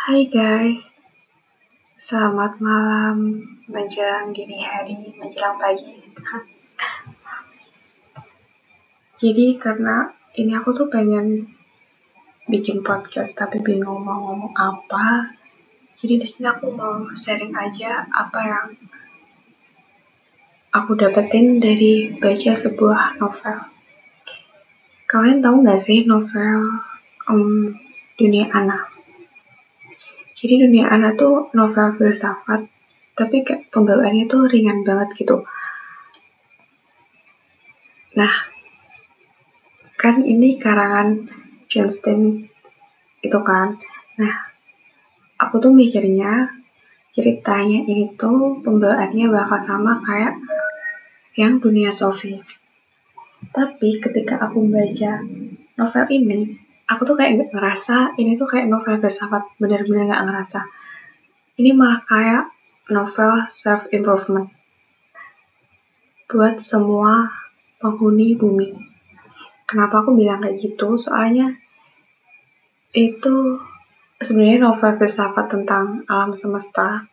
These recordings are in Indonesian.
Hai guys, selamat malam menjelang dini hari, menjelang pagi. Jadi karena ini aku tuh pengen bikin podcast tapi bingung mau ngomong apa. Jadi di sini aku mau sharing aja apa yang aku dapetin dari baca sebuah novel. Kalian tahu nggak sih novel um, Dunia Anak? Jadi Dunia Anak tuh novel filsafat, tapi kayak pembawaannya tuh ringan banget gitu. Nah, kan ini karangan John Stein itu kan. Nah, aku tuh mikirnya ceritanya ini tuh pembawaannya bakal sama kayak yang Dunia Sofi. Tapi ketika aku membaca novel ini, aku tuh kayak ngerasa ini tuh kayak novel filsafat, bener-bener nggak ngerasa. Ini malah kayak novel self improvement buat semua penghuni bumi. Kenapa aku bilang kayak gitu? Soalnya itu sebenarnya novel filsafat tentang alam semesta.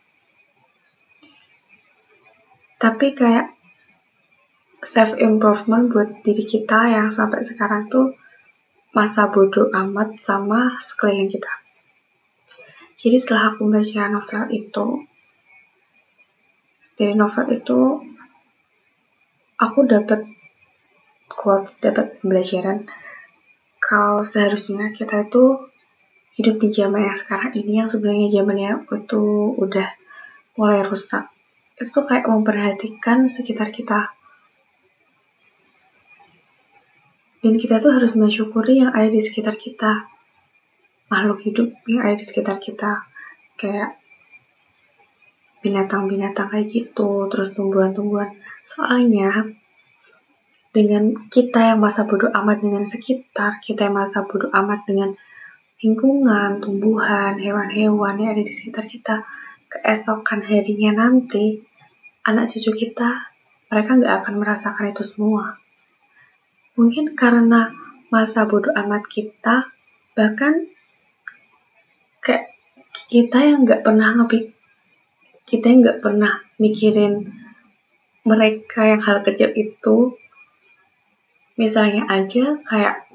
Tapi kayak self improvement buat diri kita yang sampai sekarang tuh masa bodoh amat sama sekeliling kita. Jadi setelah aku membaca novel itu, dari novel itu aku dapat quotes, dapat pembelajaran kalau seharusnya kita itu hidup di zaman yang sekarang ini yang sebenarnya zamannya itu udah mulai rusak. Itu kayak memperhatikan sekitar kita Dan kita tuh harus mensyukuri yang ada di sekitar kita. Makhluk hidup yang ada di sekitar kita. Kayak binatang-binatang kayak gitu, terus tumbuhan-tumbuhan. Soalnya, dengan kita yang masa bodoh amat dengan sekitar, kita yang masa bodoh amat dengan lingkungan, tumbuhan, hewan-hewan yang ada di sekitar kita, keesokan harinya nanti, anak cucu kita, mereka nggak akan merasakan itu semua. Mungkin karena masa bodoh amat kita, bahkan kayak kita yang nggak pernah ngepi kita yang nggak pernah mikirin mereka yang hal kecil itu. Misalnya aja kayak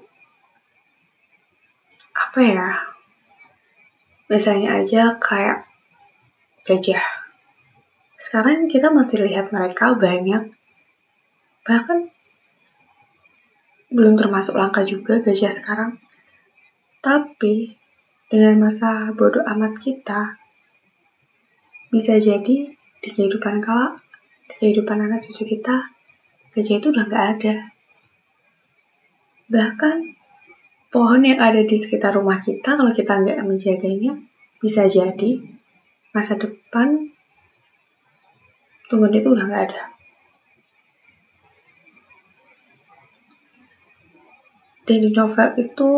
apa ya? Misalnya aja kayak gajah. Sekarang kita masih lihat mereka banyak. Bahkan belum termasuk langka juga gajah sekarang. Tapi dengan masa bodoh amat kita, bisa jadi di kehidupan kala, di kehidupan anak cucu kita, gajah itu udah nggak ada. Bahkan pohon yang ada di sekitar rumah kita, kalau kita nggak menjaganya, bisa jadi masa depan tumbuhan itu udah nggak ada. Dan di novel itu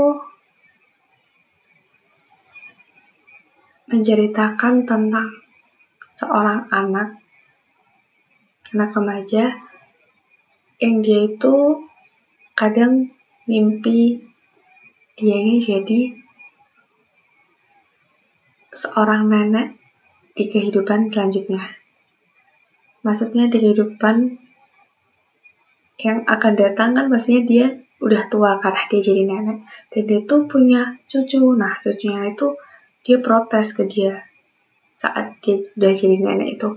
menceritakan tentang seorang anak, anak remaja, yang dia itu kadang mimpi dianya jadi seorang nenek di kehidupan selanjutnya. Maksudnya di kehidupan yang akan datang kan pastinya dia udah tua karena dia jadi nenek. Dan dia tuh punya cucu. Nah cucunya itu dia protes ke dia saat dia udah jadi nenek itu.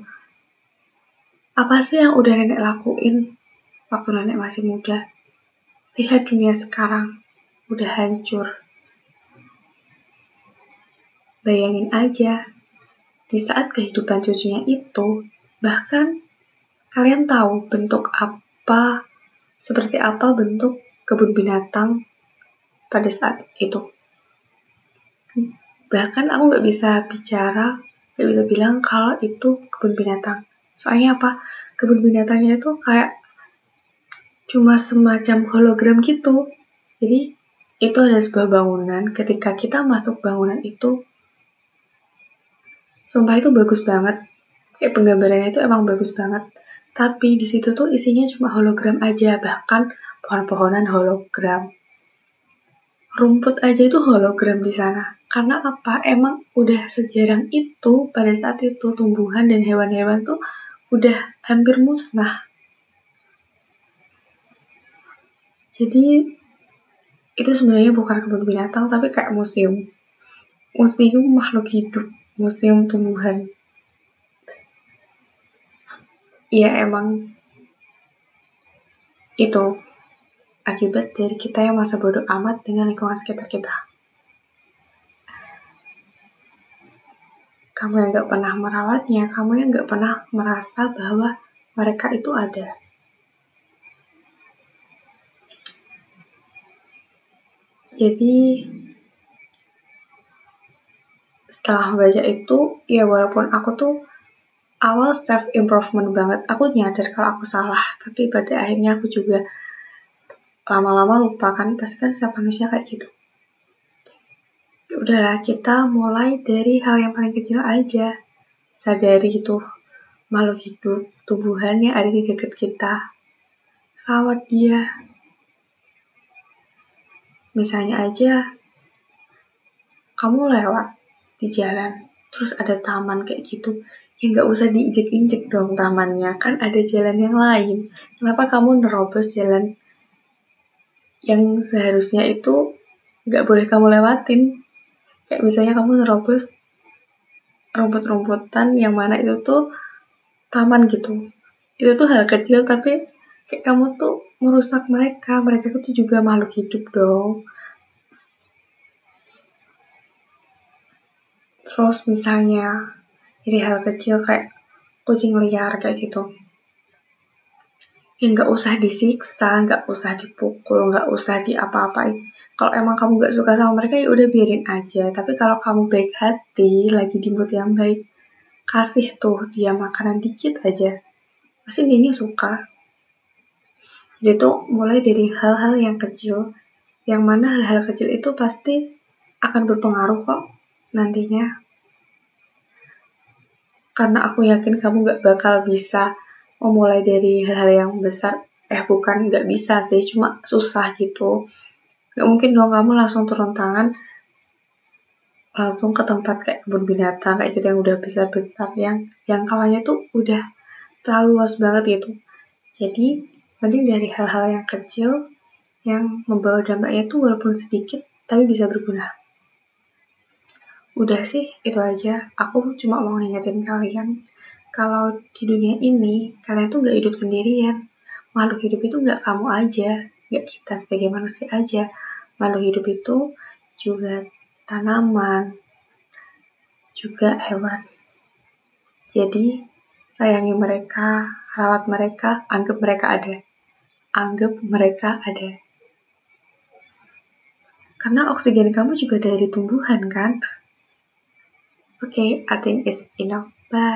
Apa sih yang udah nenek lakuin waktu nenek masih muda? Lihat dunia sekarang udah hancur. Bayangin aja di saat kehidupan cucunya itu bahkan kalian tahu bentuk apa seperti apa bentuk kebun binatang pada saat itu. Bahkan aku nggak bisa bicara, nggak bisa bilang kalau itu kebun binatang. Soalnya apa? Kebun binatangnya itu kayak cuma semacam hologram gitu. Jadi itu ada sebuah bangunan. Ketika kita masuk bangunan itu, sumpah itu bagus banget. Kayak penggambarannya itu emang bagus banget. Tapi di situ tuh isinya cuma hologram aja, bahkan pohon-pohonan hologram. Rumput aja itu hologram di sana. Karena apa? Emang udah sejarang itu pada saat itu tumbuhan dan hewan-hewan tuh udah hampir musnah. Jadi itu sebenarnya bukan kebun binatang tapi kayak museum. Museum makhluk hidup, museum tumbuhan. Iya emang itu akibat dari kita yang masa bodoh amat dengan lingkungan sekitar kita. Kamu yang gak pernah merawatnya, kamu yang gak pernah merasa bahwa mereka itu ada. Jadi setelah membaca itu, ya walaupun aku tuh awal self improvement banget, aku nyadar kalau aku salah, tapi pada akhirnya aku juga lama-lama lupa kan pasti kan setiap manusia kayak gitu. Ya udahlah kita mulai dari hal yang paling kecil aja. Sadari itu makhluk hidup tumbuhan yang ada di dekat kita. Rawat dia. Misalnya aja kamu lewat di jalan terus ada taman kayak gitu. Ya nggak usah diinjek-injek dong tamannya kan ada jalan yang lain. Kenapa kamu nerobos jalan yang seharusnya itu nggak boleh kamu lewatin. Kayak misalnya kamu nerobos rumput-rumputan yang mana itu tuh taman gitu. Itu tuh hal kecil tapi kayak kamu tuh merusak mereka. Mereka itu juga makhluk hidup dong. Terus misalnya dari hal kecil kayak kucing liar kayak gitu ya nggak usah disiksa, nggak usah dipukul, nggak usah diapa-apain. Kalau emang kamu nggak suka sama mereka ya udah biarin aja. Tapi kalau kamu baik hati, lagi di mood yang baik, kasih tuh dia makanan dikit aja. Pasti dia suka. Jadi tuh mulai dari hal-hal yang kecil, yang mana hal-hal kecil itu pasti akan berpengaruh kok nantinya. Karena aku yakin kamu gak bakal bisa memulai dari hal-hal yang besar. Eh bukan nggak bisa sih cuma susah gitu. Nggak mungkin dong kamu langsung turun tangan langsung ke tempat kayak kebun binatang kayak gitu yang udah besar-besar yang jangkauannya tuh udah terlalu luas banget gitu. Jadi mending dari hal-hal yang kecil yang membawa dampaknya tuh walaupun sedikit tapi bisa berguna. Udah sih itu aja. Aku cuma mau ngingetin kalian kalau di dunia ini kalian tuh gak hidup sendirian. Makhluk hidup itu gak kamu aja gak kita sebagai manusia aja. Makhluk hidup itu juga tanaman juga hewan. Jadi sayangi mereka rawat mereka anggap mereka ada. Anggap mereka ada. Karena oksigen kamu juga dari tumbuhan kan? Oke okay, I think it's enough. Bye